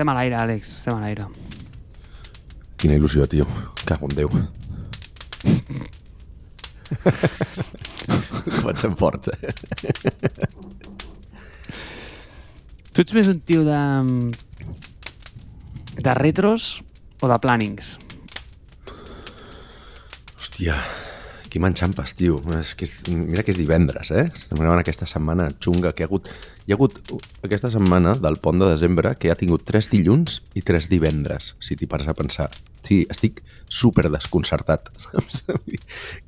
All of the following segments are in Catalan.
Estem a l'aire, Àlex, estem a l'aire. Quina il·lusió, tio. Cago en Déu. Comencem forts, eh? Tu ets més un tio de... de retros o de plannings? Hòstia, qui m'enxampes, tio. És que és, mira que és divendres, eh? Estem gravant aquesta setmana xunga que ha hagut... Hi ha hagut aquesta setmana del pont de desembre que ha tingut tres dilluns i tres divendres, si t'hi pares a pensar. Sí, estic super desconcertat, saps?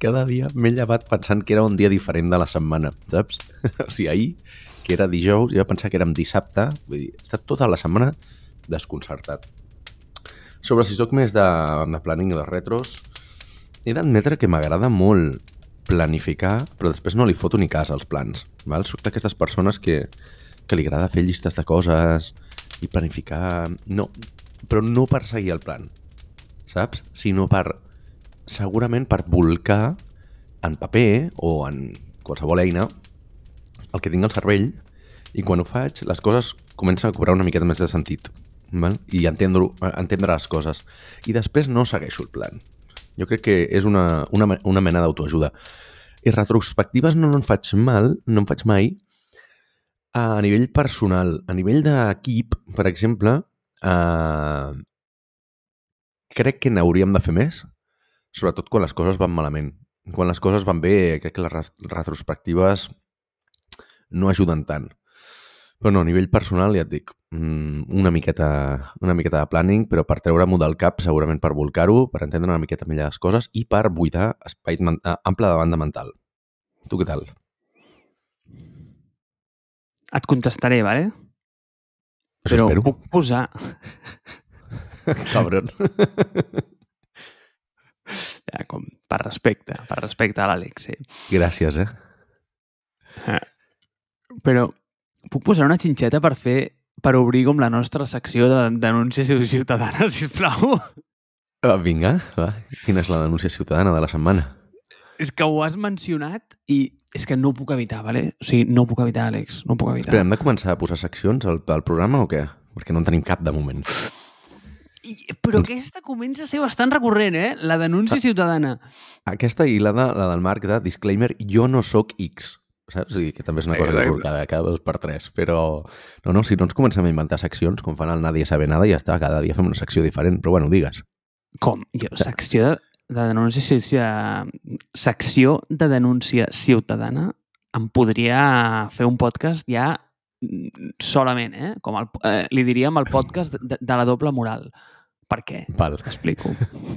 Cada dia m'he llevat pensant que era un dia diferent de la setmana, saps? O sigui, ahir, que era dijous, jo pensava que érem dissabte, vull dir, he estat tota la setmana desconcertat. Sobre si sóc més de, de planning de retros, he d'admetre que m'agrada molt planificar, però després no li foto ni cas als plans. Val? Soc d'aquestes persones que, que li agrada fer llistes de coses i planificar... No, però no per seguir el plan, saps? Sinó per, segurament per volcar en paper o en qualsevol eina el que tinc al cervell i quan ho faig les coses comencen a cobrar una miqueta més de sentit val? i entendre, entendre les coses i després no segueixo el plan jo crec que és una, una, una mena d'autoajuda. I retrospectives no, no en faig mal, no en faig mai, a nivell personal. A nivell d'equip, per exemple, eh, crec que n'hauríem de fer més, sobretot quan les coses van malament. Quan les coses van bé, crec que les retrospectives no ajuden tant. Però no, a nivell personal, ja et dic, mm, una miqueta, una miqueta de planning, però per treure-m'ho del cap, segurament per volcar-ho, per entendre una miqueta millor les coses i per buidar espai ample de banda mental. Tu què tal? Et contestaré, vale? Això Però espero. puc posar... Cabron. Ja, com per respecte, per respecte a l'Àlex, sí. Gràcies, eh? Però puc posar una xinxeta per fer per obrir com la nostra secció de denúncia ciutadana, sisplau? Va, vinga, va. Quina és la denúncia ciutadana de la setmana? És que ho has mencionat i és que no ho puc evitar, vale? O sigui, no ho puc evitar, Àlex, no ho puc evitar. Espera, hem de començar a posar seccions al, al programa o què? Perquè no en tenim cap de moment. I, però aquesta comença a ser bastant recurrent, eh? La denúncia ciutadana. Aquesta i la, de, la del Marc de disclaimer, jo no sóc X. Saps? O sigui, que també és una cosa que surt cada, cada dos per tres. Però, no, no, si no ens comencem a inventar seccions, com fan el Nadie sabe nada, ja està, cada dia fem una secció diferent. Però bueno, digues. Com? Jo, secció de, de denúncia ciutadana... Secció de denúncia ciutadana em podria fer un podcast ja mm, solament, eh? Com el, eh, li diríem el podcast de, de la doble moral. Per què? Val, T'explico.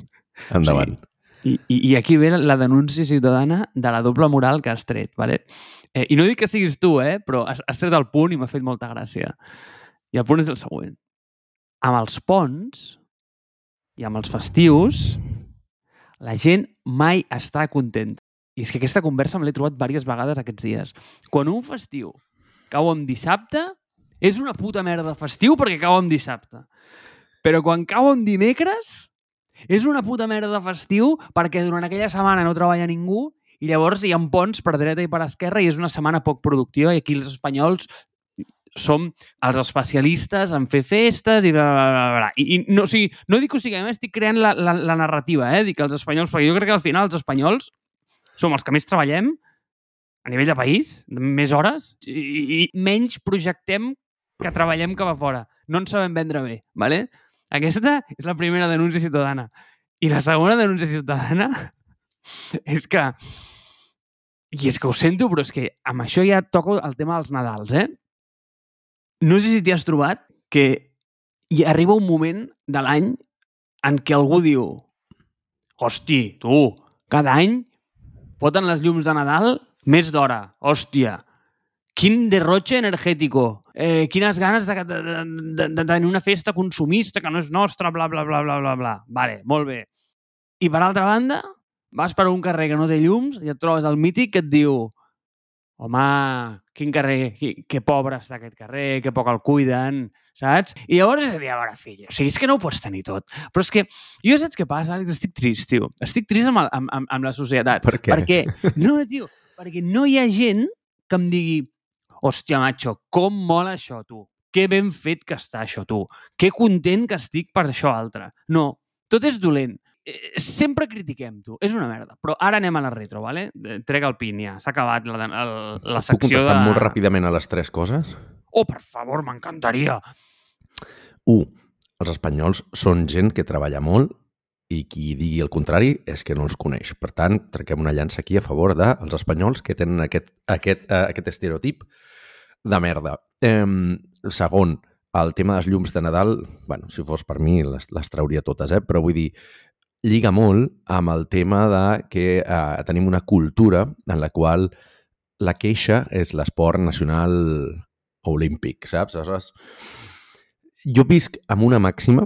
endavant. I, i, I aquí ve la denúncia ciutadana de la doble moral que has tret, ¿vale? Eh, I no dic que siguis tu, eh? però has, has tret el punt i m'ha fet molta gràcia. I el punt és el següent. Amb els ponts i amb els festius, la gent mai està contenta. I és que aquesta conversa me l'he trobat diverses vegades aquests dies. Quan un festiu cau en dissabte, és una puta merda de festiu perquè cau en dissabte. Però quan cau en dimecres, és una puta merda de festiu perquè durant aquella setmana no treballa ningú i llavors hi ha ponts per dreta i per esquerra i és una setmana poc productiva i aquí els espanyols som els especialistes en fer festes i bla, bla, bla, bla. I, i no, o sigui, no dic que o sigui, més estic creant la, la, la narrativa, eh? Dic els espanyols, perquè jo crec que al final els espanyols som els que més treballem a nivell de país, més hores, i, i menys projectem que treballem cap a fora. No ens sabem vendre bé, ¿vale? Aquesta és la primera denúncia ciutadana. I la segona denúncia ciutadana és que... I és que ho sento, però és que amb això ja toco el tema dels Nadals, eh? No sé si t'hi has trobat que hi arriba un moment de l'any en què algú diu hosti, tu, cada any foten les llums de Nadal més d'hora, hòstia, quin derroche energètico, eh, quines ganes de, de, de, de, de tenir una festa consumista que no és nostra, bla, bla, bla, bla, bla, bla. Vale, molt bé. I per altra banda, vas per un carrer que no té llums i et trobes el mític que et diu home, quin carrer, que, que pobre està aquest carrer, que poc el cuiden, saps? I llavors és a dir, a veure, fill, o sigui, és que no ho pots tenir tot. Però és que jo saps què passa, Àlex? Estic trist, tio. Estic trist amb, el, amb, amb, amb la societat. Per què? Perquè, no, tio, perquè no hi ha gent que em digui hòstia, macho, com mola això, tu? que ben fet que està això, tu. Que content que estic per això altre. No, tot és dolent. Eh, Sempre critiquem, tu. És una merda. Però ara anem a la retro, vale? Eh, Trec el pin, ja. S'ha acabat la, la, la Puc secció contestar de... molt ràpidament a les tres coses? Oh, per favor, m'encantaria. 1. Els espanyols són gent que treballa molt i qui digui el contrari és que no els coneix. Per tant, trequem una llança aquí a favor dels espanyols que tenen aquest, aquest, uh, aquest estereotip de merda. Eh, segon, el tema dels llums de Nadal, bueno, si fos per mi les, les trauria totes, eh? però vull dir, lliga molt amb el tema de que eh, tenim una cultura en la qual la queixa és l'esport nacional olímpic, saps? Aleshores, jo visc amb una màxima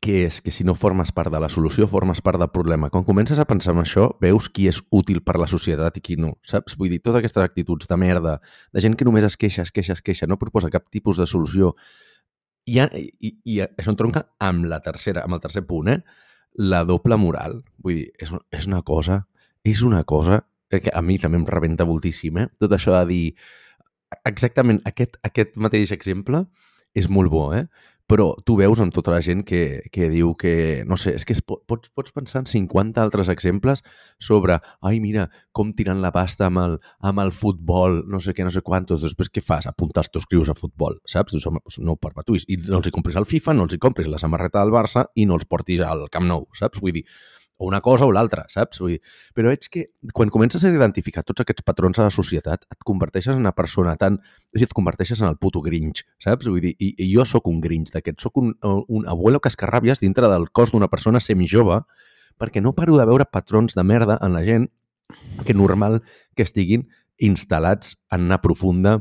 que és que si no formes part de la solució, formes part del problema. Quan comences a pensar en això, veus qui és útil per la societat i qui no, saps? Vull dir, totes aquestes actituds de merda, de gent que només es queixa, es queixa, es queixa, no proposa cap tipus de solució. I, i, i això entronca amb la tercera, amb el tercer punt, eh? La doble moral. Vull dir, és, és una cosa, és una cosa que a mi també em rebenta moltíssim, eh? Tot això de dir exactament aquest, aquest mateix exemple és molt bo, eh? Però tu veus amb tota la gent que, que diu que, no sé, és que es, pots, pots pensar en 50 altres exemples sobre, ai, mira, com tirant la pasta amb el, amb el futbol, no sé què, no sé quantos, després què fas? Apuntar els teus crius a futbol, saps? No ho perpetuïs. I no els hi compris el FIFA, no els hi compris la samarreta del Barça i no els portis al Camp Nou, saps? Vull dir, o una cosa o l'altra, saps? Vull dir, però veig que quan comences a identificar tots aquests patrons a la societat, et converteixes en una persona tan... O sigui, et converteixes en el puto grinch, saps? Vull dir, i, i jo sóc un grinch d'aquest, sóc un, un abuelo cascarràbies dintre del cos d'una persona semijove perquè no paro de veure patrons de merda en la gent que normal que estiguin instal·lats en una profunda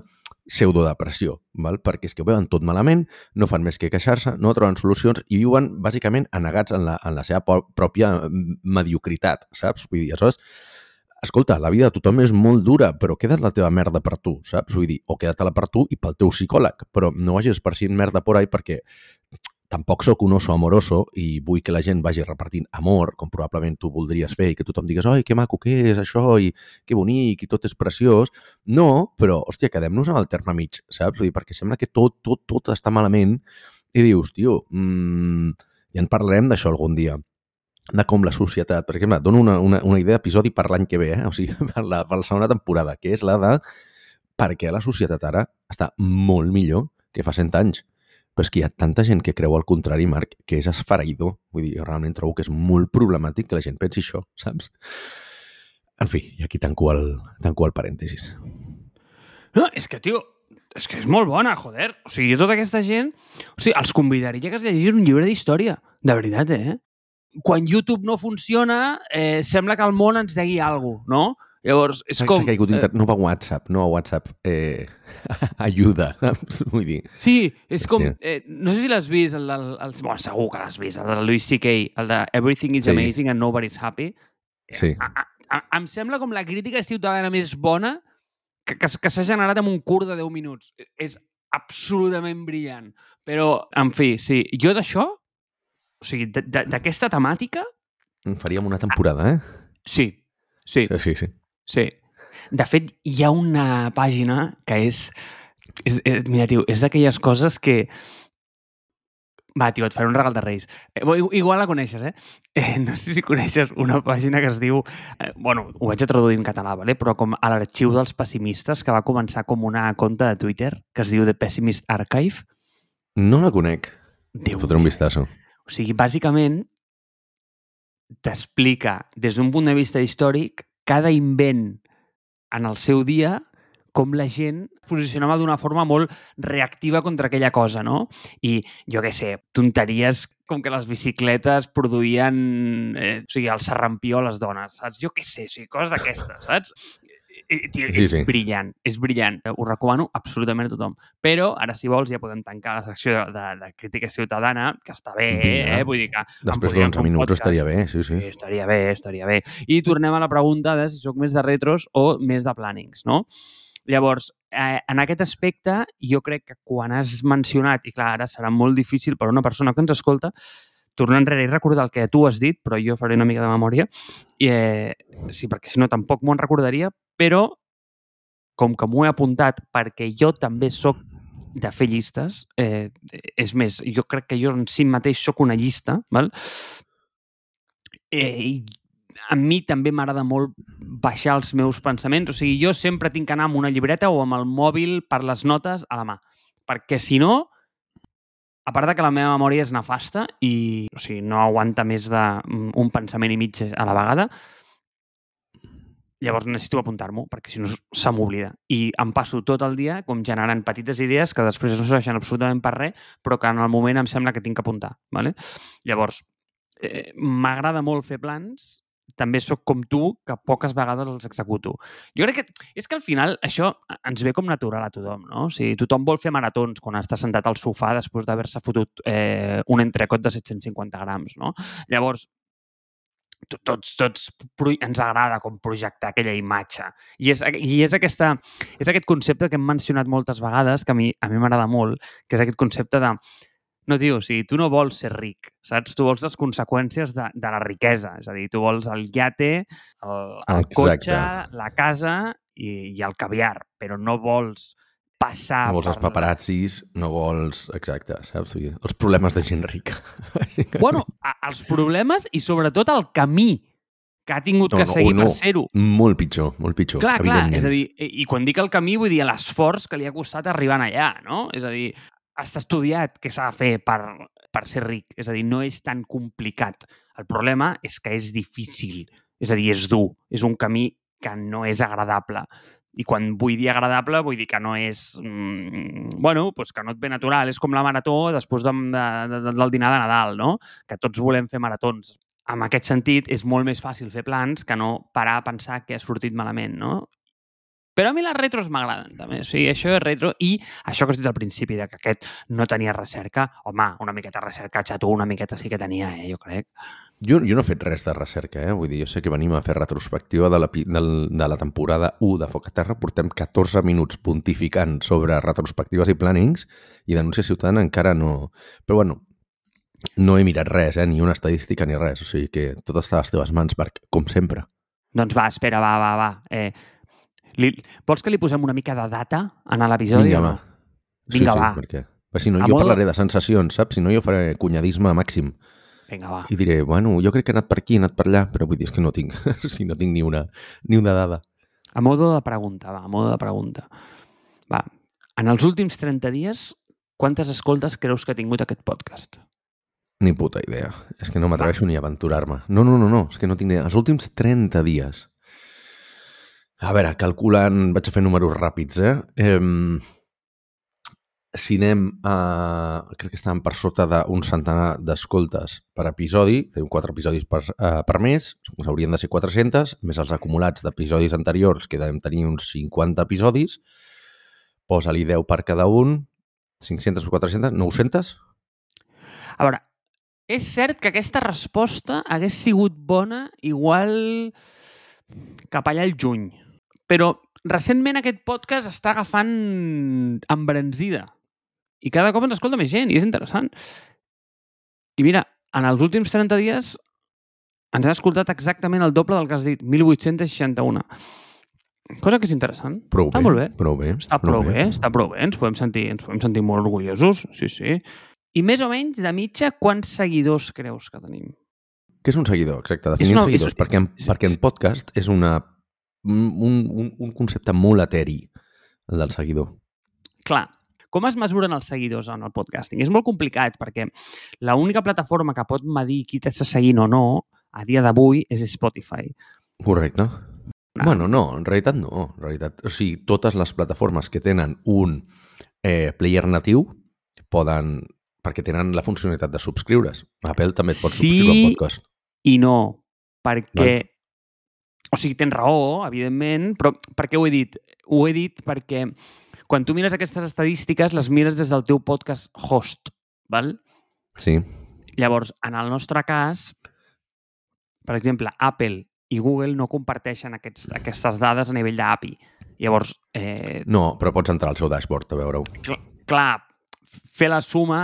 pseudodepressió, val? perquè és que ho veuen tot malament, no fan més que queixar-se, no troben solucions i viuen bàsicament anegats en la, en la seva pròpia mediocritat, saps? Vull dir, aleshores, escolta, la vida de tothom és molt dura, però queda't la teva merda per tu, saps? Vull dir, o queda't-la per tu i pel teu psicòleg, però no vagis esparcint merda por ahí perquè tampoc sóc un oso amoroso i vull que la gent vagi repartint amor, com probablement tu voldries fer, i que tothom digues, oi, que maco que és això, i que bonic, i tot és preciós. No, però, hòstia, quedem-nos amb el terme mig, saps? Vull dir, perquè sembla que tot, tot, tot està malament i dius, tio, mmm, ja en parlarem d'això algun dia de com la societat, per exemple, et dono una, una, una idea d'episodi per l'any que ve, eh? o sigui, per la, per la segona temporada, que és la de per què la societat ara està molt millor que fa 100 anys. Però és que hi ha tanta gent que creu al contrari, Marc, que és esfereïdor. Vull dir, jo realment trobo que és molt problemàtic que la gent pensi això, saps? En fi, i aquí tanco el, tanco el parèntesis. No, és que, tio, és que és molt bona, joder. O sigui, jo tota aquesta gent... O sigui, els convidaria que es llegís un llibre d'història. De veritat, eh? Quan YouTube no funciona, eh, sembla que el món ens degui alguna cosa, no? Llavors, és com... s'ha caigut internet, no va WhatsApp, no a WhatsApp, eh, ajuda? Vull dir, Sí, és com... Hòstia. Eh, no sé si l'has vist, el del... El, bueno, segur que l'has vist, el de Louis C.K., el de Everything is Sí. amazing and nobody's happy. sí. A, a, a, em sembla com la crítica ciutadana més bona que, que, que s'ha generat en un curt de 10 minuts. És absolutament brillant. Però, en fi, sí, jo d'això, o sigui, d'aquesta temàtica, En faríem una temporada, eh? sí, sí, Sí, sí, sí. Sí. De fet, hi ha una pàgina que és... és, és mira, tio, és d'aquelles coses que... Va, tio, et faré un regal de Reis. Eh, bo, igual la coneixes, eh? eh? No sé si coneixes una pàgina que es diu... Eh, bueno, ho vaig a traduir en català, vale? però com a l'arxiu dels pessimistes, que va començar com una conta de Twitter que es diu The Pessimist Archive. No la conec. Déu Fotré un vistazo. O sigui, bàsicament, t'explica des d'un punt de vista històric cada invent en el seu dia com la gent posicionava d'una forma molt reactiva contra aquella cosa, no? I, jo què sé, tonteries com que les bicicletes produïen eh, o sigui, el serrampió a les dones, saps? Jo què sé, o sigui, coses d'aquestes, saps? I, tio, Sí, és sí. brillant, és brillant. Ho recomano absolutament a tothom. Però, ara, si vols, ja podem tancar la secció de, de, de crítica ciutadana, que està bé, Vinga. eh? Vull dir que... Després podríem d'11 fer un minuts podcast. estaria bé, sí, sí. Estaria bé, estaria bé. I tornem a la pregunta de si sóc més de retros o més de plannings, no? Llavors, eh, en aquest aspecte, jo crec que quan has mencionat, i clar, ara serà molt difícil per a una persona que ens escolta, tornar enrere i recordar el que tu has dit, però jo faré una mica de memòria, i, eh, sí, perquè si no tampoc m'ho recordaria, però com que m'ho he apuntat perquè jo també sóc de fer llistes. Eh, és més, jo crec que jo en si mateix sóc una llista, val? Eh, i a mi també m'agrada molt baixar els meus pensaments. O sigui, jo sempre tinc que anar amb una llibreta o amb el mòbil per les notes a la mà. Perquè, si no, a part de que la meva memòria és nefasta i o sigui, no aguanta més d'un pensament i mig a la vegada, llavors necessito apuntar-m'ho, perquè si no se m'oblida. I em passo tot el dia com generant petites idees que després no serveixen absolutament per res, però que en el moment em sembla que tinc que apuntar. ¿vale? Llavors, eh, m'agrada molt fer plans, també sóc com tu, que poques vegades els executo. Jo crec que és que al final això ens ve com natural a tothom, no? O sigui, tothom vol fer maratons quan està sentat al sofà després d'haver-se fotut eh, un entrecot de 750 grams, no? Llavors, tots, tots ens agrada com projectar aquella imatge. I és, i és, aquesta, és aquest concepte que hem mencionat moltes vegades, que a mi a mi m'agrada molt, que és aquest concepte de no, tio, o sigui, tu no vols ser ric, saps? Tu vols les conseqüències de, de la riquesa. És a dir, tu vols el iate, el, el cotxe, la casa i, i el caviar, però no vols passar... No vols per... els paparazzis, no vols... Exacte, saps? Els problemes de gent rica. Bueno, els problemes i sobretot el camí que ha tingut no, que no, seguir no, per ser-ho. Molt pitjor, molt pitjor. Clar, clar, és a dir, i quan dic el camí vull dir l'esforç que li ha costat arribar allà, no? És a dir, has estudiat què s'ha de fer per, per ser ric, és a dir, no és tan complicat. El problema és que és difícil, és a dir, és dur, és un camí que no és agradable. I quan vull dir agradable, vull dir que no és... Mmm, bueno, pues que no et ve natural. És com la marató després de, de, de, del dinar de Nadal, no? Que tots volem fer maratons. En aquest sentit, és molt més fàcil fer plans que no parar a pensar que has sortit malament, no? Però a mi les retros m'agraden, també. O sigui, això és retro. I això que has dit al principi, de que aquest no tenia recerca, home, una miqueta recerca, xato, una miqueta sí que tenia, eh, jo crec. Jo, jo no he fet res de recerca, eh? Vull dir, jo sé que venim a fer retrospectiva de la, de, de la temporada 1 de Foc a Terra. Portem 14 minuts pontificant sobre retrospectives i plannings i denúncia ciutadana encara no... Però bueno, no he mirat res, eh? Ni una estadística ni res. O sigui que tot està a les teves mans, Marc, com sempre. Doncs va, espera, va, va, va. Eh, li, vols que li posem una mica de data en l'episodi? Vinga, va. Vinga, sí, va. Sí, perquè... Si no, a jo parlaré de sensacions, saps? Si no, jo faré cunyadisme màxim. Vinga, va. I diré, bueno, jo crec que he anat per aquí, he anat per allà, però vull dir, és que no tinc, sí, no tinc ni una, ni una dada. A modo de pregunta, va, a modo de pregunta. Va, en els últims 30 dies, quantes escoltes creus que ha tingut aquest podcast? Ni puta idea. És que no m'atreveixo ni a aventurar-me. No, no, no, no, és que no tinc idea. Els últims 30 dies. A veure, calculant... Vaig a fer números ràpids, eh? eh si anem a... crec que estàvem per sota d'un centenar d'escoltes per episodi, tenim quatre episodis per, uh, per mes, haurien de ser 400, més els acumulats d'episodis anteriors, que devem tenir uns 50 episodis, posa-li 10 per cada un, 500 per 400, 900? A veure, és cert que aquesta resposta hagués sigut bona igual cap allà al juny, però recentment aquest podcast està agafant embranzida i cada cop ens escolta més gent i és interessant. I mira, en els últims 30 dies ens han escoltat exactament el doble del que has dit, 1861. Cosa que és interessant. Prou està bé, molt bé. Prou bé. Està prou, prou bé. bé, està prou bé. Ens podem sentir, ens podem sentir molt orgullosos, sí, sí. I més o menys, de mitja, quants seguidors creus que tenim? Què és un seguidor? Exacte, definir una, seguidors. És, perquè, en, és, perquè en podcast és una, un, un, un concepte molt eteri, el del seguidor. Clar, com es mesuren els seguidors en el podcasting? És molt complicat perquè l'única plataforma que pot medir qui t'està seguint o no a dia d'avui és Spotify. Correcte. No. Bueno, no, en realitat no. En realitat, o sigui, totes les plataformes que tenen un eh, player natiu poden perquè tenen la funcionalitat de subscriure's. Apple també et pot sí subscriure un podcast. i no, perquè... Val. O sigui, tens raó, evidentment, però per què ho he dit? Ho he dit perquè quan tu mires aquestes estadístiques, les mires des del teu podcast host, val? Sí. Llavors, en el nostre cas, per exemple, Apple i Google no comparteixen aquests, aquestes dades a nivell d'API. Llavors... Eh... No, però pots entrar al seu dashboard a veure-ho. Cl clar, fer la suma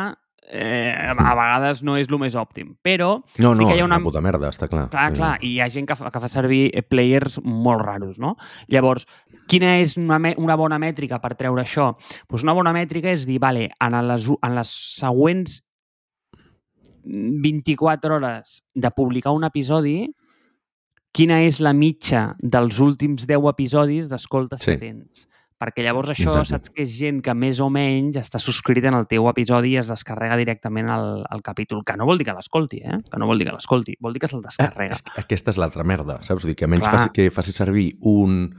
eh, a vegades no és el més òptim. Però No, sí no, que hi és ha una... una puta merda, està clar. Clar, clar, i hi ha gent que fa, que fa servir eh, players molt raros, no? Llavors, quina és una, una bona mètrica per treure això? Pues una bona mètrica és dir, vale, en les, en les següents 24 hores de publicar un episodi, quina és la mitja dels últims 10 episodis d'escoltes Sí. que tens? Perquè llavors això Exacte. saps que és gent que més o menys està subscrit en el teu episodi i es descarrega directament el, el capítol, que no vol dir que l'escolti, eh? Que no vol dir que l'escolti, vol dir que se'l Ah, descarrega. és que aquesta és l'altra merda, saps? Vull dir que menys Clar. faci, que faci servir un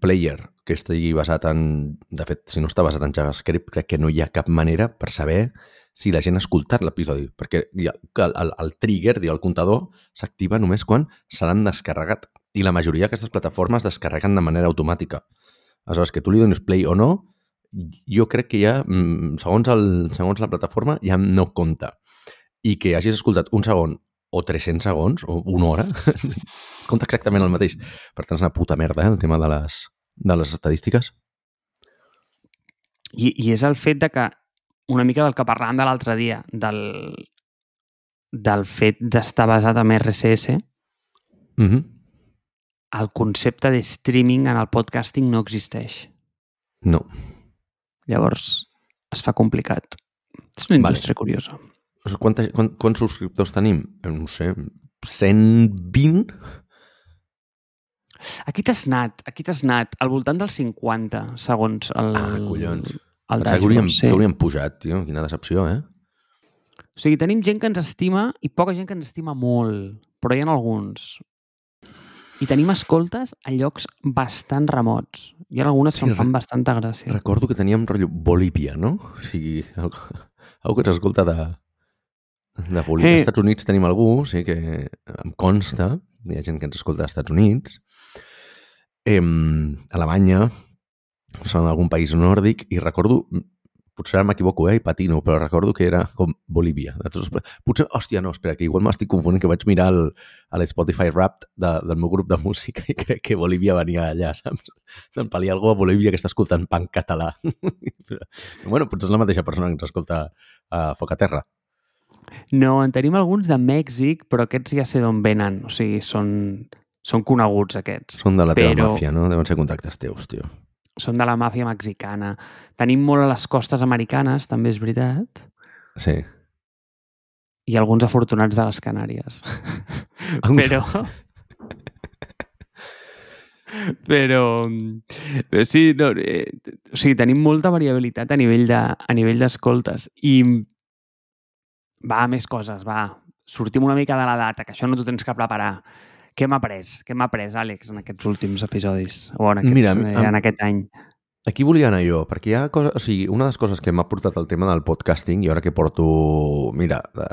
player que estigui basat en... De fet, si no està basat en JavaScript, crec que no hi ha cap manera per saber si la gent ha escoltat l'episodi, perquè el, el, el trigger, el comptador, s'activa només quan se l'han descarregat. I la majoria d'aquestes plataformes descarreguen de manera automàtica. Aleshores, que tu li donis play o no, jo crec que ja, mm, segons, el, segons la plataforma, ja no compta. I que hagis escoltat un segon o 300 segons, o una hora, compta exactament el mateix. Per tant, és una puta merda, eh, el tema de les, de les estadístiques. I, I és el fet de que, una mica del que parlàvem de l'altre dia, del, del fet d'estar basat en RSS, Mm -hmm. El concepte de streaming en el podcasting no existeix. No. Llavors, es fa complicat. És una Vale. indústria curiosa. O sigui, quanta, quant, quants subscriptors tenim? Eh, No sé, 120? Aquí t'has anat, aquí t'has anat, al voltant dels 50, segons el... Ah, collons. El Pensava que hauríem, que hauríem pujat, tio. Quina decepció, eh? O sigui, tenim gent que ens estima i poca gent que ens estima molt, però hi ha alguns. I tenim escoltes a llocs bastant remots. Hi ha algunes que Sí, em fan bastanta gràcia. Recordo que teníem rotllo Bolívia, no? O sigui, algú, algú que ens escolta de, de Bolívia. Eh. Als Estats Units tenim algú, sí, que em consta, hi ha gent que ens escolta als Estats Units, em, Alemanya, són algun país nòrdic, i recordo, potser ara m'equivoco, eh, i patino, però recordo que era com Bolívia. Potser, hòstia, no, espera, que igual m'estic confonent, que vaig mirar el, a l'Spotify Wrapped de, del meu grup de música i crec que Bolívia venia d'allà, saps? Te'n palia algú a Bolívia que està escoltant punk català. Però, bueno, potser és la mateixa persona que ens escolta a Foc a Terra. No, en tenim alguns de Mèxic, però aquests ja sé d'on venen. O sigui, són, són coneguts aquests. Són de la teva Però- màfia, no? Deuen ser contactes teus, tio. Són de la màfia mexicana. Tenim molt a les costes americanes, també és veritat. Sí. I alguns afortunats de les Canàries. Però... però... però sí, no, eh, o sigui, tenim molta variabilitat a nivell de, a nivell d'escoltes i va, més coses, va. Sortim una mica de la data, que això no t'ho tens que preparar. Què m'ha après? Què m'ha après, Àlex, en aquests últims episodis? O en, aquests, Mira, eh, en aquest any? Aquí volia anar jo, perquè hi ha coses... O sigui, una de les coses que m'ha portat el tema del podcasting, i ara que porto... Mira, de,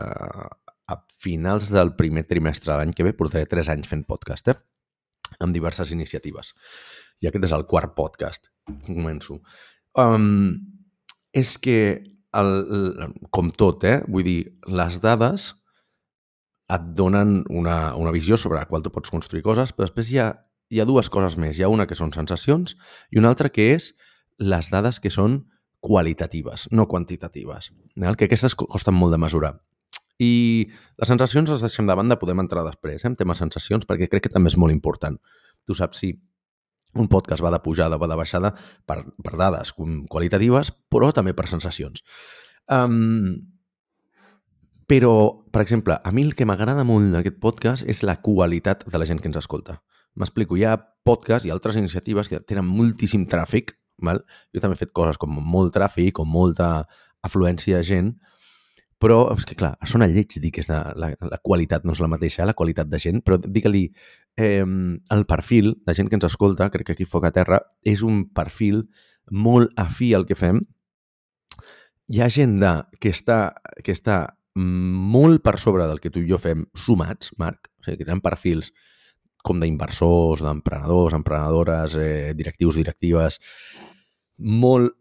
a finals del primer trimestre de l'any que ve portaré 3 anys fent podcast, eh? amb diverses iniciatives. I aquest és el quart podcast començo. Um, és que, el, el, com tot, eh? vull dir, les dades et donen una, una visió sobre la qual tu pots construir coses, però després hi ha, hi ha dues coses més. Hi ha una que són sensacions i una altra que és les dades que són qualitatives, no quantitatives, val? que aquestes co- costen molt de mesurar. I les sensacions les deixem de banda, podem entrar després eh, en temes sensacions, perquè crec que també és molt important. Tu saps si un podcast va de pujada o va de baixada per, per dades qualitatives, però també per sensacions. Um, però, per exemple, a mi el que m'agrada molt d'aquest podcast és la qualitat de la gent que ens escolta. M'explico, hi ha podcasts i altres iniciatives que tenen moltíssim tràfic, val? jo també he fet coses com molt tràfic, com molta afluència de gent, però és que, clar, sona lleig dir que és de, la, la qualitat no és la mateixa, la qualitat de gent, però digue-li, eh, el perfil de gent que ens escolta, crec que aquí Foc a Terra, és un perfil molt afí al que fem. Hi ha gent de, que, està, que està molt per sobre del que tu i jo fem sumats, Marc, o sigui, que tenen perfils com d'inversors, d'emprenedors, emprenedores, eh, directius, directives, molt,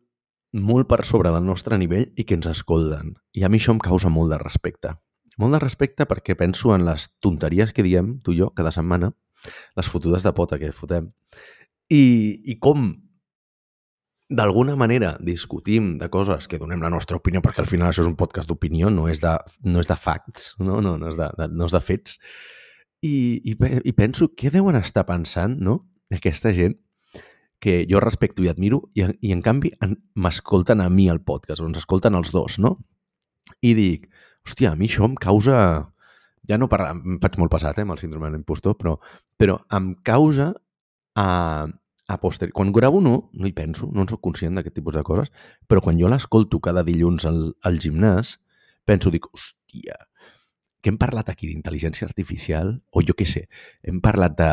molt per sobre del nostre nivell i que ens escolten. I a mi això em causa molt de respecte. Molt de respecte perquè penso en les tonteries que diem, tu i jo, cada setmana, les fotudes de pota que fotem, i, i com d'alguna manera discutim de coses que donem la nostra opinió, perquè al final això és un podcast d'opinió, no, és de, no és de facts, no, no, no, és, de, de, no és de fets. I, i, I penso, què deuen estar pensant, no?, aquesta gent que jo respecto i admiro i, i en canvi m'escolten a mi el podcast, ens escolten els dos, no? I dic, hòstia, a mi això em causa... Ja no parla, em faig molt passat, eh, amb el síndrome de l'impostor, però, però em causa a, a posteriori. Quan gravo no, no hi penso, no en soc conscient d'aquest tipus de coses, però quan jo l'escolto cada dilluns al, al gimnàs, penso, dic, hòstia, que hem parlat aquí d'intel·ligència artificial, o jo què sé, hem parlat de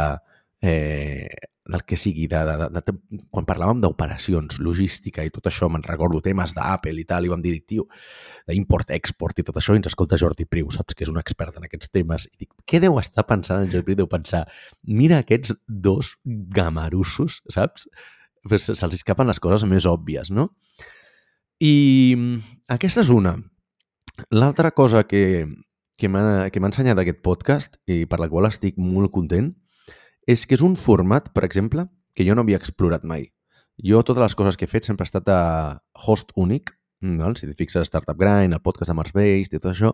eh, del que sigui, de, de, de, de, quan parlàvem d'operacions, logística i tot això, me'n recordo temes d'Apple i tal, i vam dir, tio, d'import-export i tot això, i ens escolta Jordi Priu, saps, que és un expert en aquests temes, i dic, què deu estar pensant el Jordi? Deu pensar, mira aquests dos gamarussos, saps? Se'ls escapen les coses més òbvies, no? I aquesta és una. L'altra cosa que, que m'ha ensenyat aquest podcast i per la qual estic molt content és que és un format, per exemple, que jo no havia explorat mai. Jo totes les coses que he fet sempre ha estat a host únic, no? si et fixes Startup Grind, el podcast de Mars Based i tot això,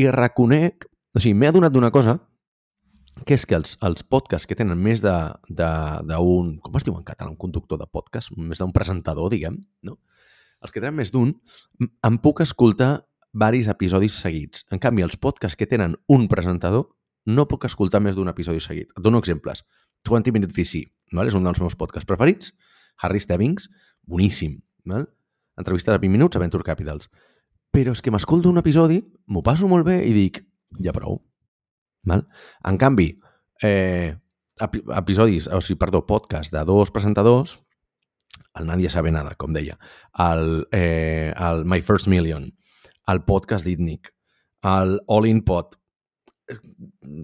i reconec, o sigui, m'he adonat d'una cosa, que és que els, els podcasts que tenen més d'un, com es diu en català, un conductor de podcast, més d'un presentador, diguem, no? els que tenen més d'un, em puc escoltar varis episodis seguits. En canvi, els podcasts que tenen un presentador no puc escoltar més d'un episodi seguit. Et dono exemples. 20 Minute VC, val? és un dels meus podcasts preferits. Harry Stebbings, boníssim. Val? Entrevista de 20 minuts a Venture Capitals. Però és que m'escolto un episodi, m'ho passo molt bé i dic, ja prou. Val? En canvi, eh, episodis, o sigui, perdó, podcast de dos presentadors, el Nadie sabe nada, com deia, el, eh, el My First Million, el podcast d'Itnic, el All In Pod,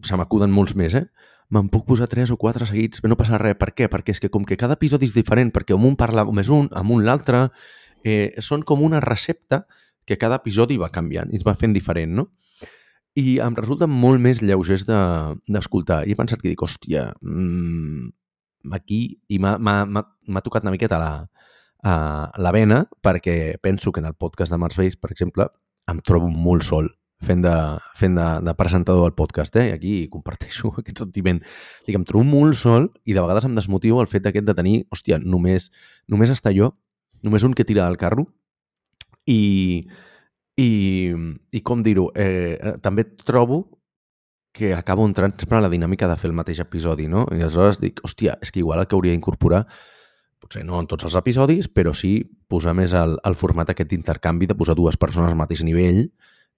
se m'acuden molts més, eh? Me'n puc posar tres o quatre seguits, no passa res. Per què? Perquè és que com que cada episodi és diferent, perquè amb un parla més un, amb un l'altre, eh, són com una recepta que cada episodi va canviant i es va fent diferent, no? I em resulten molt més lleugers d'escoltar. De, I he pensat que dic, hòstia, mmm, aquí, i m'ha tocat una miqueta la, uh, la vena, perquè penso que en el podcast de Mars Base, per exemple, em trobo molt sol fent de, fent de, de presentador del podcast, eh? I aquí comparteixo aquest sentiment. Dic, em trobo molt sol i de vegades em desmotivo el fet aquest de tenir, hòstia, només, només està jo, només un que tira del carro i, i, i com dir-ho, eh, també trobo que acabo entrant sempre a la dinàmica de fer el mateix episodi, no? I aleshores dic, hòstia, és que igual el que hauria d'incorporar potser no en tots els episodis, però sí posar més el, el format aquest d'intercanvi de posar dues persones al mateix nivell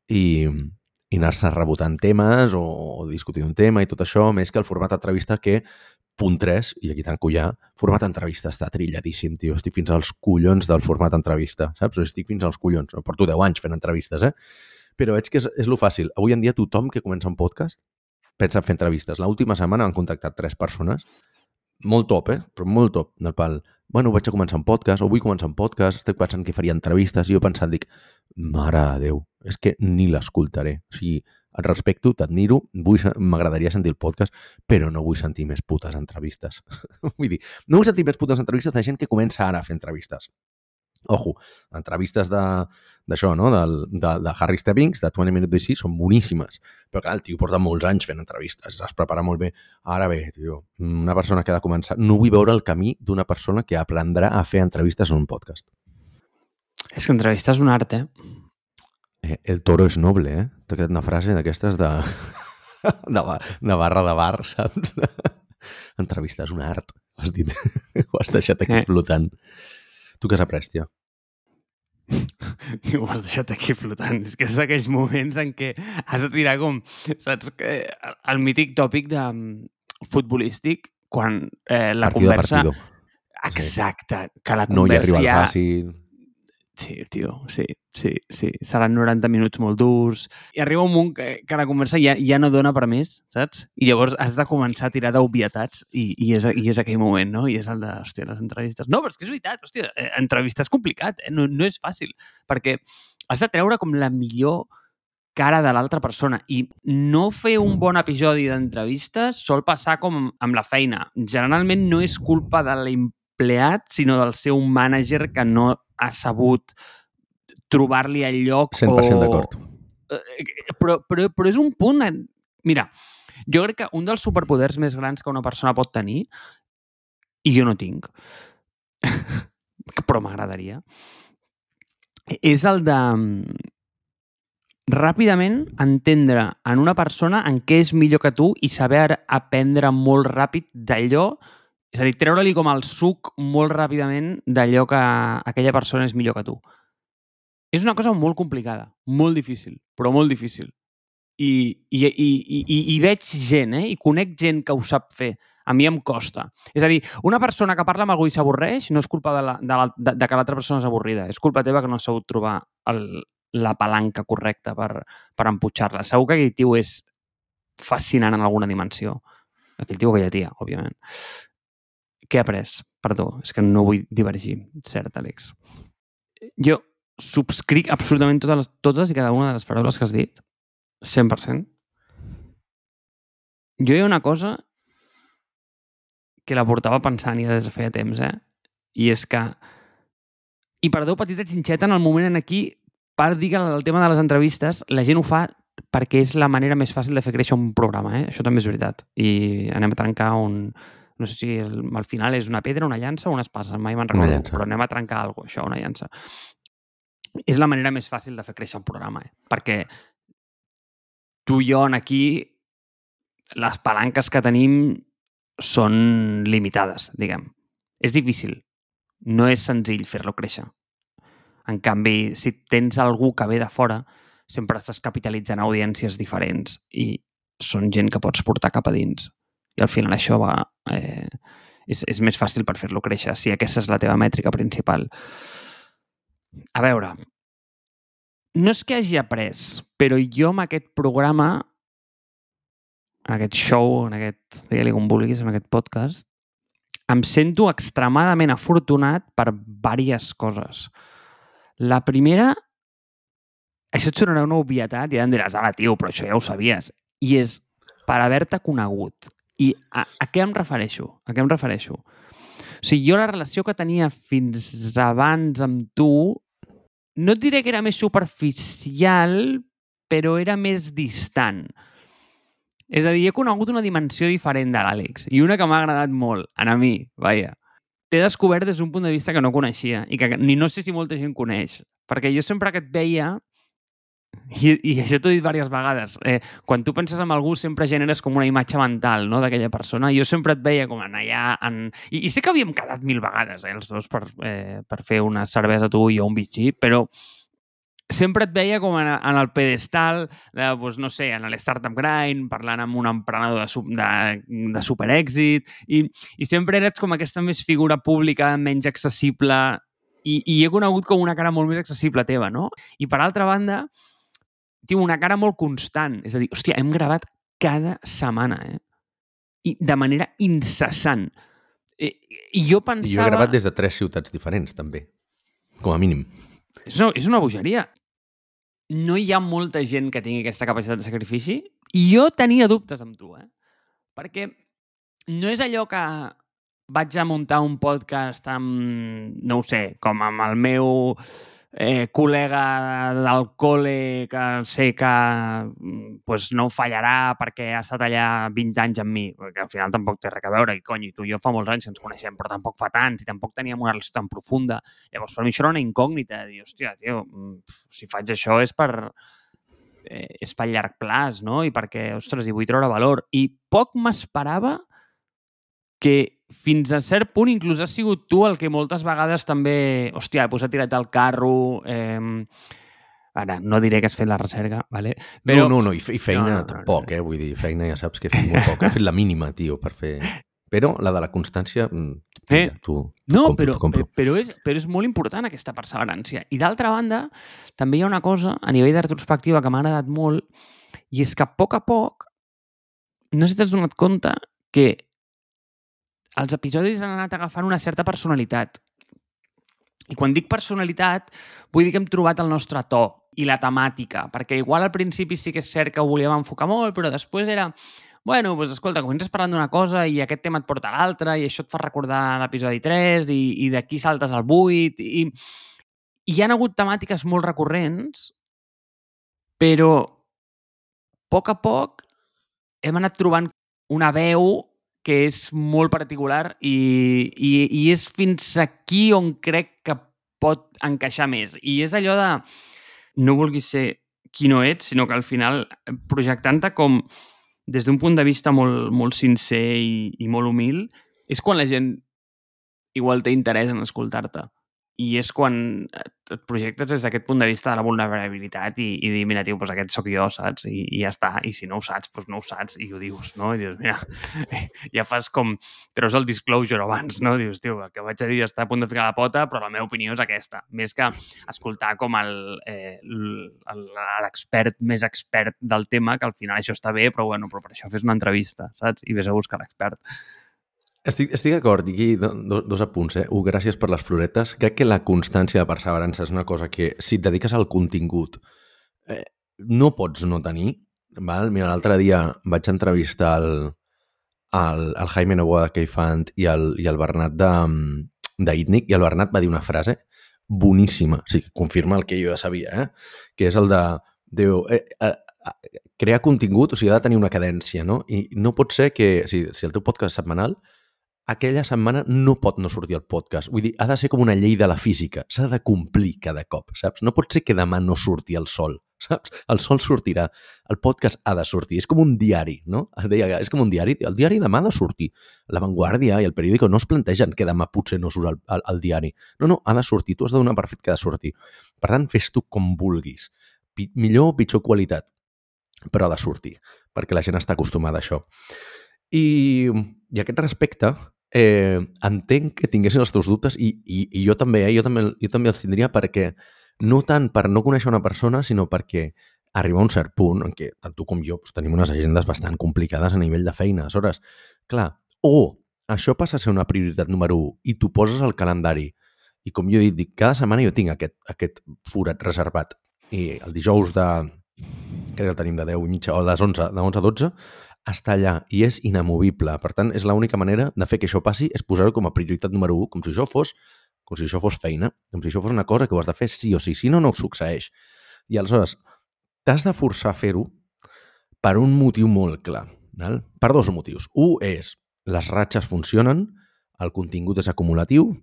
i, i anar-se rebotant temes o, o discutir un tema i tot això, més que el format entrevista que punt 3, i aquí tanco ja, format entrevista està trilladíssim, tio. Estic fins als collons del format entrevista, saps? Estic fins als collons. Porto 10 anys fent entrevistes, eh? Però veig que és, és lo fàcil. Avui en dia tothom que comença un podcast pensa en fer entrevistes. L'última setmana han contactat tres persones, molt top, eh? Però molt top, del pal bueno, vaig a començar un podcast, o vull començar un podcast, estic pensant que faria entrevistes, i jo pensant, dic, mare de Déu, és que ni l'escoltaré. O sigui, et respecto, t'admiro, m'agradaria sentir el podcast, però no vull sentir més putes entrevistes. vull dir, no vull sentir més putes entrevistes de gent que comença ara a fer entrevistes. Ojo, entrevistes d'això, no? Del, de, de Harry Stebbings, de 20 Minute BC, són boníssimes. Però clar, el tio porta molts anys fent entrevistes, es prepara molt bé. Ara bé, tio, una persona que ha de començar... No vull veure el camí d'una persona que aprendrà a fer entrevistes en un podcast. És que entrevistar és un art, eh? Eh el toro és noble, eh? T'ha quedat una frase d'aquestes de... de, de barra de bar, saps? entrevistar és un art. Ho has dit. Ho has deixat aquí eh. flotant. Tu què has après, tio? ho has deixat aquí flotant. És que és d'aquells moments en què has de tirar com, saps, el mític tòpic de mm, futbolístic, quan eh, la partido conversa... Exacte, que la conversa no hi arriba ja... fàcil Sí, tio, sí, sí, sí. Seran 90 minuts molt durs. I arriba un moment que, que la conversa ja, ja no dona per més, saps? I llavors has de començar a tirar d'obvietats i, i, és, i és aquell moment, no? I és el de, hòstia, les entrevistes. No, però és que és veritat, hòstia, eh, entrevistar és complicat, eh? no, no és fàcil, perquè has de treure com la millor cara de l'altra persona i no fer un bon episodi d'entrevistes sol passar com amb la feina. Generalment no és culpa de la empleat, sinó del seu mànager que no ha sabut trobar-li el lloc 100% o... d'acord. Eh, Però, però, però és un punt... en- Mira, jo crec que un dels superpoders més grans que una persona pot tenir, i jo no tinc, però m'agradaria, és el de mm, ràpidament entendre en una persona en què és millor que tu i saber aprendre molt ràpid d'allò, és a dir, treure-li com el suc molt ràpidament d'allò que aquella persona és millor que tu. És una cosa molt complicada, molt difícil, però molt difícil. I, i, i, i, i, veig gent, eh? I conec gent que ho sap fer. A mi em costa. És a dir, una persona que parla amb algú i s'avorreix no és culpa de, la, de, la, de, de que l'altra persona és avorrida. És culpa teva que no has sabut trobar el, la palanca correcta per, per emputxar-la. Segur que aquell tio és fascinant en alguna dimensió. Aquell tio aquella tia, òbviament. Què he après? Perdó, és que no vull divergir. Cert, Àlex. Jo subscric absolutament totes, les, totes i cada una de les paraules que has dit. 100%. Jo hi ha una cosa que la portava pensant ja des de feia temps, eh? I és que... I perdó, petita xinxeta, en el moment en aquí, per dir que el tema de les entrevistes, la gent ho fa perquè és la manera més fàcil de fer créixer un programa, eh? Això també és veritat. I anem a trencar un... No sé si el, al final és una pedra, una llança o una espasa, mai me'n recordo, però anem a trencar alguna cosa, això, una llança. És la manera més fàcil de fer créixer un programa, eh? Perquè tu i jo en aquí, les palanques que tenim són limitades, diguem. És difícil. No és senzill fer-lo créixer. En canvi, si tens algú que ve de fora, sempre estàs capitalitzant audiències diferents i són gent que pots portar cap a dins. I al final això va... Eh, és, és més fàcil per fer-lo créixer, si aquesta és la teva mètrica principal. A veure, no és que hagi après, però jo amb aquest programa, en aquest show, en aquest, digue-li com vulguis, en aquest podcast, em sento extremadament afortunat per diverses coses. La primera, això et sonarà una obvietat i ja em diràs, ara, tio, però això ja ho sabies. I és per haver-te conegut. I a, a què em refereixo? A què em refereixo? O sigui, jo la relació que tenia fins abans amb tu no et diré que era més superficial, però era més distant. És a dir, he conegut una dimensió diferent de l'Àlex i una que m'ha agradat molt, a mi, vaja. T'he descobert des d'un punt de vista que no coneixia i que ni no sé si molta gent coneix. Perquè jo sempre que et veia, i, i això t'ho he dit diverses vegades, eh, quan tu penses en algú sempre generes com una imatge mental no, d'aquella persona. Jo sempre et veia com en allà... En... I, I sé que havíem quedat mil vegades, eh, els dos, per, eh, per fer una cervesa tu i jo un bitxí, però sempre et veia com en, en el pedestal de, doncs, no sé, en l'Startup Grind, parlant amb un emprenedor de, de, de superèxit, i, i sempre eres com aquesta més figura pública, menys accessible, i, i he conegut com una cara molt més accessible teva, no? I per altra banda, tio, una cara molt constant. És a dir, hòstia, hem gravat cada setmana, eh? I de manera incessant. I, i jo pensava... I jo he gravat des de tres ciutats diferents, també. Com a mínim. És una, és una bogeria. No hi ha molta gent que tingui aquesta capacitat de sacrifici i jo tenia dubtes amb tu, eh? Perquè no és allò que vaig a muntar un podcast amb, no ho sé, com amb el meu eh, col·lega del col·le que sé que mm, pues, no fallarà perquè ha estat allà 20 anys amb mi, perquè al final tampoc té res a veure, i cony, tu i jo fa molts anys que ens coneixem, però tampoc fa tants, i tampoc teníem una relació tan profunda. Llavors, per mi això era una incògnita, de dir, hòstia, tio, mm, si faig això és per, eh, és pel llarg plaç, no? I perquè, ostres, hi vull treure valor. I poc m'esperava que fins a cert punt inclús has sigut tu el que moltes vegades també, hòstia, he posat tirat al carro, eh, ara, no diré que has fet la recerca, vale? Però... No, no, no, i, fe- i feina No, no, no, no, no, tampoc, no. eh? Vull dir, feina ja saps que he fet molt poc. He fet la mínima, tio, per fer... Però la de la constància, mm, Eh, mira, tu, tu No, compro, però, tu compro. però, és, però és molt important aquesta perseverància. I d'altra banda, també hi ha una cosa a nivell de retrospectiva que m'ha agradat molt i és que a poc a poc, no sé si t'has donat compte que els episodis han anat agafant una certa personalitat. I quan dic personalitat, vull dir que hem trobat el nostre to i la temàtica, perquè igual al principi sí que és cert que ho volíem enfocar molt, però després era bueno, doncs escolta, comences parlant d'una cosa i aquest tema et porta a l'altre i això et fa recordar l'episodi 3 i, i d'aquí saltes al 8 i, i hi han hagut temàtiques molt recurrents, però a poc a poc hem anat trobant una veu que és molt particular i, i, i és fins aquí on crec que pot encaixar més. I és allò de no vulguis ser qui no ets, sinó que al final projectant-te com des d'un punt de vista molt, molt sincer i, i molt humil, és quan la gent igual té interès en escoltar-te i és quan et, et projectes des d'aquest punt de vista de la vulnerabilitat i, i dir, mira, tio, doncs aquest sóc jo, saps? I, I ja està. I si no ho saps, doncs no ho saps i ho dius, no? I dius, mira, ja fas com... Treus el disclosure abans, no? Dius, tio, el que vaig a dir està a punt de ficar la pota, però la meva opinió és aquesta. Més que escoltar com eh, l'expert més expert del tema, que al final això està bé, però bueno, però per això fes una entrevista, saps? I vés a buscar l'expert. Estic, estic d'acord, aquí do, do, dos apunts. Eh? Un, gràcies per les floretes. Crec que la constància de perseverança és una cosa que, si et dediques al contingut, eh, no pots no tenir. Val? Mira, l'altre dia vaig entrevistar el, el, el Jaime Novoa de Keifant i el, i el Bernat d'Itnic, i el Bernat va dir una frase boníssima, o sigui, confirma el que jo ja sabia, eh? que és el de... Diu, eh, eh, crear contingut, o sigui, ha de tenir una cadència, no? I no pot ser que, si, si el teu podcast és setmanal, aquella setmana no pot no sortir el podcast. Vull dir, ha de ser com una llei de la física. S'ha de complir cada cop, saps? No pot ser que demà no surti el sol, saps? El sol sortirà. El podcast ha de sortir. És com un diari, no? Deia, és com un diari. El diari demà ha de sortir. La Vanguardia i el periòdico no es plantegen que demà potser no surt el, el, el diari. No, no, ha de sortir. Tu has de donar per fet que ha de sortir. Per tant, fes tu com vulguis. P millor o pitjor qualitat, però ha de sortir, perquè la gent està acostumada a això. I, i aquest respecte, eh, entenc que tinguessin els teus dubtes i, i, i jo també, eh? jo també, jo també els tindria perquè no tant per no conèixer una persona, sinó perquè arriba un cert punt en què tant tu com jo doncs, tenim unes agendes bastant complicades a nivell de feina. Aleshores, clar, o això passa a ser una prioritat número 1 i tu poses al calendari i com jo he dit, cada setmana jo tinc aquest, aquest forat reservat i el dijous de... crec que el tenim de 10 i mitja o de les 11, de 11 a 12 està allà i és inamovible. Per tant, és l'única manera de fer que això passi és posar-ho com a prioritat número 1, com si això fos com si això fos feina, com si això fos una cosa que ho has de fer sí o sí, si no, no succeeix. I aleshores, t'has de forçar a fer-ho per un motiu molt clar. Val? Per dos motius. Un és, les ratxes funcionen, el contingut és acumulatiu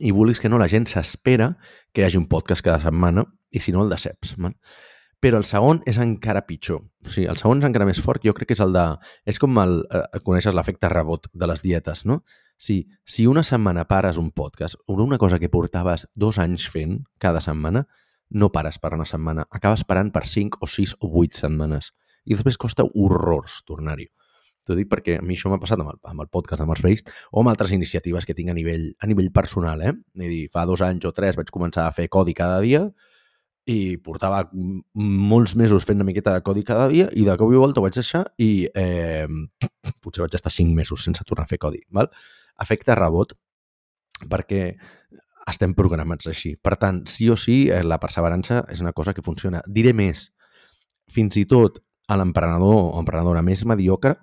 i vulguis que no, la gent s'espera que hi hagi un podcast cada setmana i si no el deceps. Val? Però el segon és encara pitjor. O sigui, el segon és encara més fort, jo crec que és el de... És com el... Eh, coneixes l'efecte rebot de les dietes, no? Si, si una setmana pares un podcast una cosa que portaves dos anys fent cada setmana, no pares per una setmana. Acabes parant per 5 o 6 o 8 setmanes. I després costa horrors tornar-hi. T'ho dic perquè a mi això m'ha passat amb el, amb el podcast de Mars Based o amb altres iniciatives que tinc a nivell, a nivell personal. Eh? És dir, fa dos anys o tres vaig començar a fer codi cada dia i portava molts mesos fent una miqueta de codi cada dia i de cop i volta ho vaig deixar i eh, potser vaig estar cinc mesos sense tornar a fer codi. Val? Efecte rebot, perquè estem programats així. Per tant, sí o sí, eh, la perseverança és una cosa que funciona. Diré més, fins i tot a l'emprenedor o emprenedora més mediocre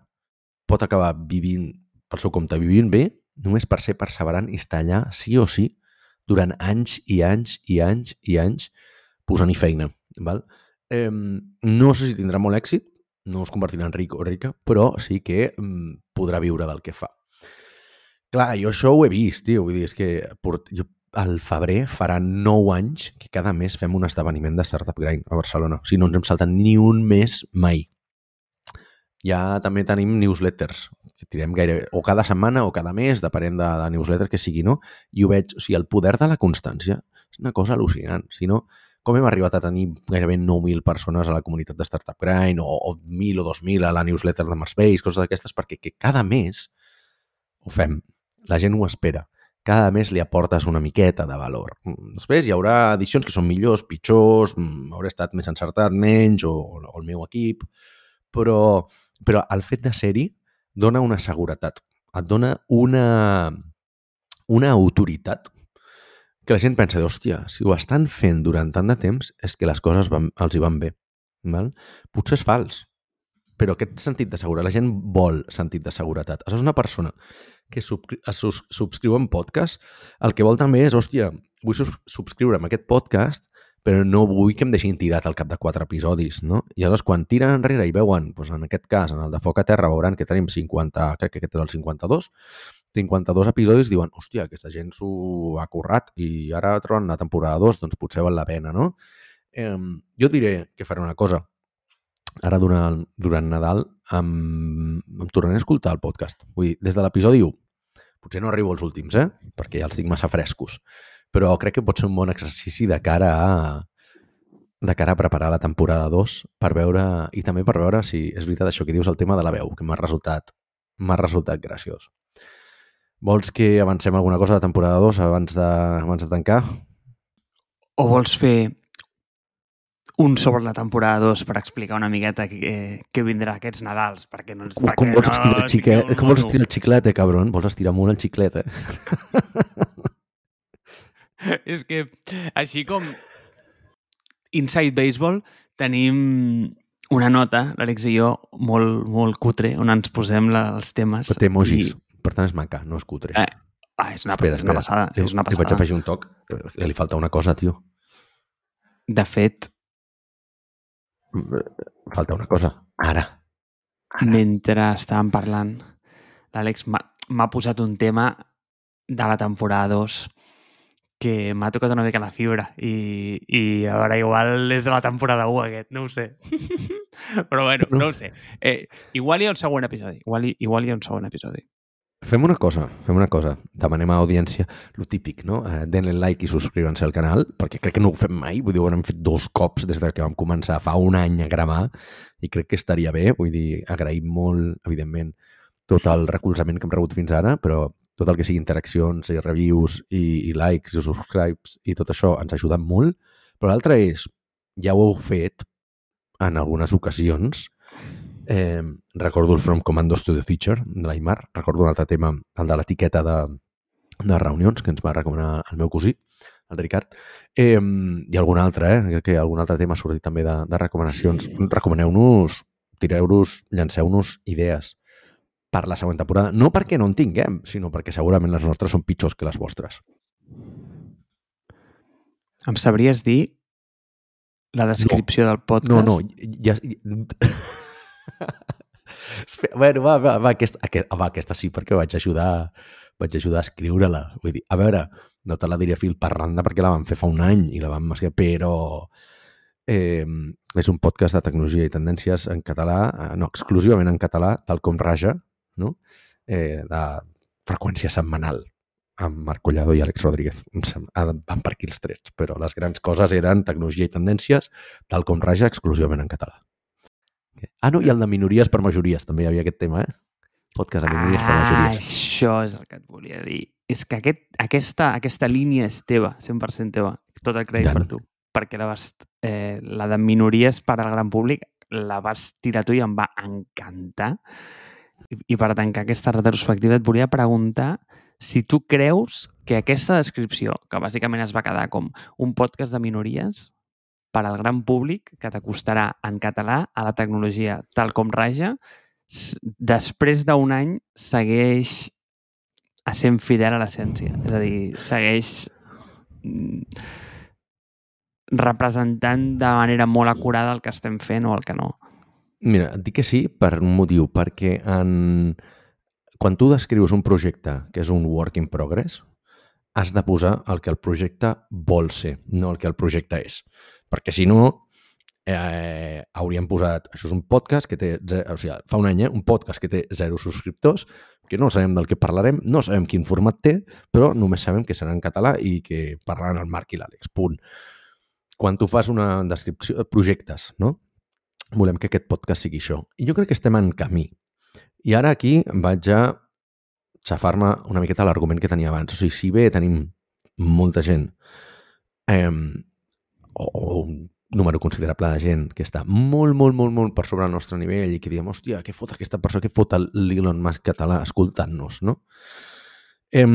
pot acabar vivint pel seu compte, vivint bé, només per ser perseverant i estar allà sí o sí durant anys i anys i anys i anys posant-hi feina. Val? Eh, no sé si tindrà molt èxit, no es convertirà en ric o rica, però sí que mm, podrà viure del que fa. Clar, jo això ho he vist, tio. Vull dir, és que port... jo al febrer farà 9 anys que cada mes fem un esdeveniment de Startup Grind a Barcelona. O sigui, no ens hem saltat ni un mes mai. Ja també tenim newsletters, que tirem gaire, o cada setmana o cada mes, depenent de la newsletter que sigui, no? I ho veig, o sigui, el poder de la constància és una cosa al·lucinant. Si no, com hem arribat a tenir gairebé 9.000 persones a la comunitat de Startup Grind o, o 1.000 o 2.000 a la newsletter de Marspace, coses d'aquestes, perquè que cada mes ho fem. La gent ho espera. Cada mes li aportes una miqueta de valor. Després hi haurà edicions que són millors, pitjors, mm, hauré estat més encertat, menys, o, o el meu equip, però, però el fet de ser-hi dona una seguretat, et dona una, una autoritat que la gent pensa, hòstia, si ho estan fent durant tant de temps és que les coses van, els hi van bé. Val? Potser és fals. però aquest sentit de seguretat, la gent vol sentit de seguretat. Això és una persona que es sus subscriu en podcast, el que vol també és, hòstia, vull sus subscriure aquest podcast, però no vull que em deixin tirat al cap de quatre episodis, no? I aleshores, quan tiren enrere i veuen, doncs en aquest cas, en el de Foc a Terra, veuran que tenim 50, crec que aquest és el 52, 52 episodis, diuen, hòstia, aquesta gent s'ho ha currat i ara troben la temporada 2, doncs potser val la pena, no? Eh, jo diré que faré una cosa. Ara, durant, durant Nadal, em, em tornaré a escoltar el podcast. Vull dir, des de l'episodi 1. Potser no arribo als últims, eh? Perquè ja els tinc massa frescos. Però crec que pot ser un bon exercici de cara a de cara a preparar la temporada 2 per veure, i també per veure si és veritat això que dius el tema de la veu, que m'ha resultat m'ha resultat graciós. Vols que avancem alguna cosa de temporada 2 abans de, abans de tancar? O vols fer un sobre la temporada 2 per explicar una miqueta què, què vindrà aquests Nadals? Perquè no ens, Com, com vols no estirar xiquet? tingueu Com vols estirar el xiclet, eh, cabron? Vols estirar molt el xiclet, eh? És que, així com Inside Baseball, tenim una nota, l'Àlex i jo, molt, molt cutre, on ens posem la, els temes. Però té emojis. I, Per tant, és maca, no és cutre. Eh, ah, és una, Espera, és una espera. passada. Li- És una Li vaig passada. afegir un toc. Eh, Li falta una cosa, tio. De fet, Falta una cosa. Ara. mentre estàvem parlant, l'Àlex m'ha posat un tema de la temporada 2 que m'ha tocat una mica la fibra i, i a veure, igual és de la temporada 1 aquest, no ho sé. Però bueno, no ho sé. Eh, igual hi ha un següent episodi. Igual hi, igual hi ha un següent episodi. Fem una cosa, fem una cosa. Demanem a audiència lo típic, no? Eh, Denle like i subscriuen-se al canal, perquè crec que no ho fem mai. Vull dir, ho hem fet dos cops des de que vam començar fa un any a gravar i crec que estaria bé. Vull dir, agraïm molt, evidentment, tot el recolzament que hem rebut fins ara, però tot el que sigui interaccions i reviews i, i likes i subscribes i tot això ens ajuda molt. Però l'altre és, ja ho heu fet en algunes ocasions, Eh, recordo el From Commandos to the Feature de l'Aimar. Recordo un altre tema, el de l'etiqueta de, de reunions, que ens va recomanar el meu cosí, el Ricard. Eh, I algun altre, eh? Crec que algun altre tema ha sortit també de, de recomanacions. Recomaneu-nos, tireu-nos, llanceu-nos idees per la següent temporada. No perquè no en tinguem, sinó perquè segurament les nostres són pitjors que les vostres. Em sabries dir la descripció del podcast? No, no, ja... Espera, bueno, va, va, va, aquesta, aquesta, va, aquesta sí, perquè vaig ajudar, vaig ajudar a escriure-la. Vull dir, a veure, no te la diré fil per randa perquè la vam fer fa un any i la vam mascar, però eh, és un podcast de tecnologia i tendències en català, eh, no, exclusivament en català, tal com Raja, no? eh, de freqüència setmanal amb Marc Collado i Àlex Rodríguez. Van per aquí els trets, però les grans coses eren tecnologia i tendències, tal com Raja, exclusivament en català. Ah, no, i el de minories per majories, també hi havia aquest tema, eh? Podcast de minories per Ah, majories. això és el que et volia dir. És que aquest, aquesta, aquesta línia és teva, 100% teva. Tot el crèdit per tu. Perquè la, vas, eh, la de minories per al gran públic la vas tirar tu i em va encantar. I, I per tancar aquesta retrospectiva et volia preguntar si tu creus que aquesta descripció, que bàsicament es va quedar com un podcast de minories, per al gran públic que t'acostarà en català a la tecnologia tal com raja, després d'un any segueix a sent fidel a l'essència. És a dir, segueix mm, representant de manera molt acurada el que estem fent o el que no. Mira, et dic que sí per un motiu, perquè en... quan tu descrius un projecte que és un work in progress, has de posar el que el projecte vol ser, no el que el projecte és. Perquè si no, eh, hauríem posat... Això és un podcast que té... O sigui, fa un any, eh? Un podcast que té zero subscriptors, que no sabem del que parlarem, no sabem quin format té, però només sabem que serà en català i que parlaran el Marc i l'Àlex. Punt. Quan tu fas una descripció de projectes, no? volem que aquest podcast sigui això. I jo crec que estem en camí. I ara aquí vaig a xafar-me una miqueta l'argument que tenia abans. O sigui, si bé tenim molta gent eh, o, o un número considerable de gent que està molt, molt, molt, molt per sobre el nostre nivell i que diem, hòstia, què fot aquesta persona, què fot l'Elon Musk català escoltant-nos, no? Eh,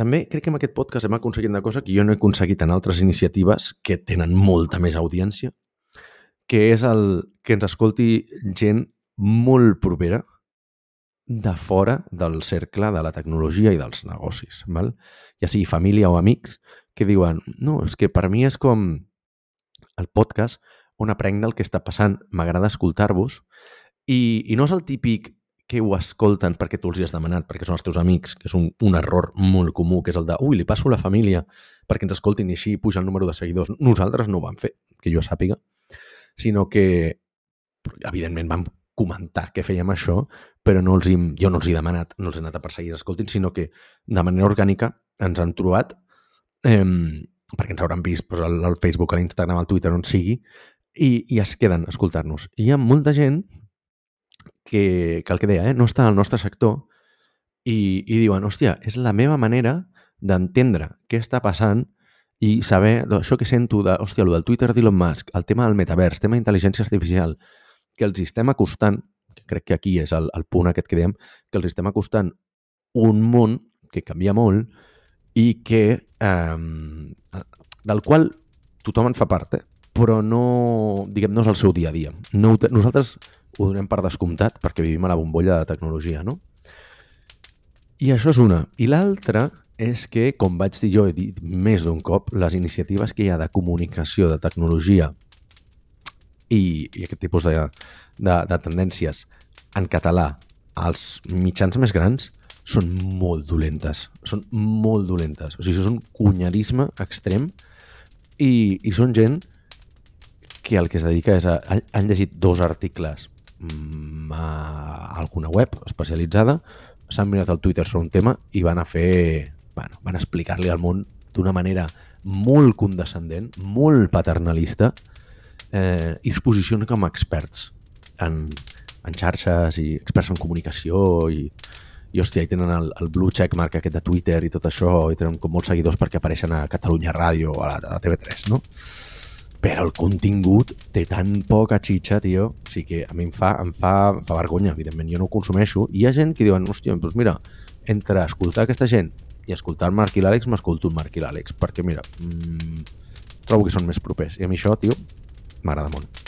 també crec que amb aquest podcast hem aconseguit una cosa que jo no he aconseguit en altres iniciatives que tenen molta més audiència, que és el que ens escolti gent molt propera de fora del cercle de la tecnologia i dels negocis, val? ja sigui família o amics, que diuen, no, és que per mi és com el podcast on aprenc del que està passant, m'agrada escoltar-vos, i, i no és el típic que ho escolten perquè tu els hi has demanat, perquè són els teus amics, que és un, un error molt comú, que és el de, ui, li passo a la família perquè ens escoltin i així puja el número de seguidors. Nosaltres no ho vam fer, que jo sàpiga, sinó que, evidentment, vam comentar que fèiem això, però no els hi, jo no els he demanat, no els he anat a perseguir, escoltin, sinó que de manera orgànica ens han trobat, eh, perquè ens hauran vist pues, al, al Facebook, a l'Instagram, al Twitter, on sigui, i, i es queden a escoltar-nos. Hi ha molta gent que, que el que deia, eh, no està al nostre sector i, i diuen, hòstia, és la meva manera d'entendre què està passant i saber això que sento de, hòstia, el del Twitter d'Elon Musk, el tema del metavers, tema d'intel·ligència artificial, que els estem acostant, que crec que aquí és el, el punt aquest que dèiem, que els estem acostant un món que canvia molt i que eh, del qual tothom en fa part, eh? però no, diguem, no és el seu dia a dia. No, nosaltres ho donem per descomptat perquè vivim a la bombolla de tecnologia, no? I això és una. I l'altra és que, com vaig dir jo, he dit més d'un cop, les iniciatives que hi ha de comunicació, de tecnologia i, i aquest tipus de, de, de tendències en català als mitjans més grans són molt dolentes. Són molt dolentes. O sigui, és un cunyadisme extrem i, i són gent que el que es dedica és a... Han llegit dos articles mm, a alguna web especialitzada, s'han mirat el Twitter sobre un tema i van a fer... Bueno, van explicar-li al món d'una manera molt condescendent, molt paternalista, eh, i es posicionen com a experts en, en xarxes i experts en comunicació i, i hòstia, hi tenen el, el blue check mark aquest de Twitter i tot això, i tenen com molts seguidors perquè apareixen a Catalunya Ràdio o a la, a la TV3, no? però el contingut té tan poca xitxa, tio, o sigui que a mi em fa, em fa, em fa vergonya, evidentment, jo no ho consumeixo, i hi ha gent que diuen, hòstia, doncs mira, entre escoltar aquesta gent i escoltar el Marc i l'Àlex, m'escolto el Marc i l'Àlex, perquè mira, mmm, trobo que són més propers, i a mi això, tio, m'agrada molt.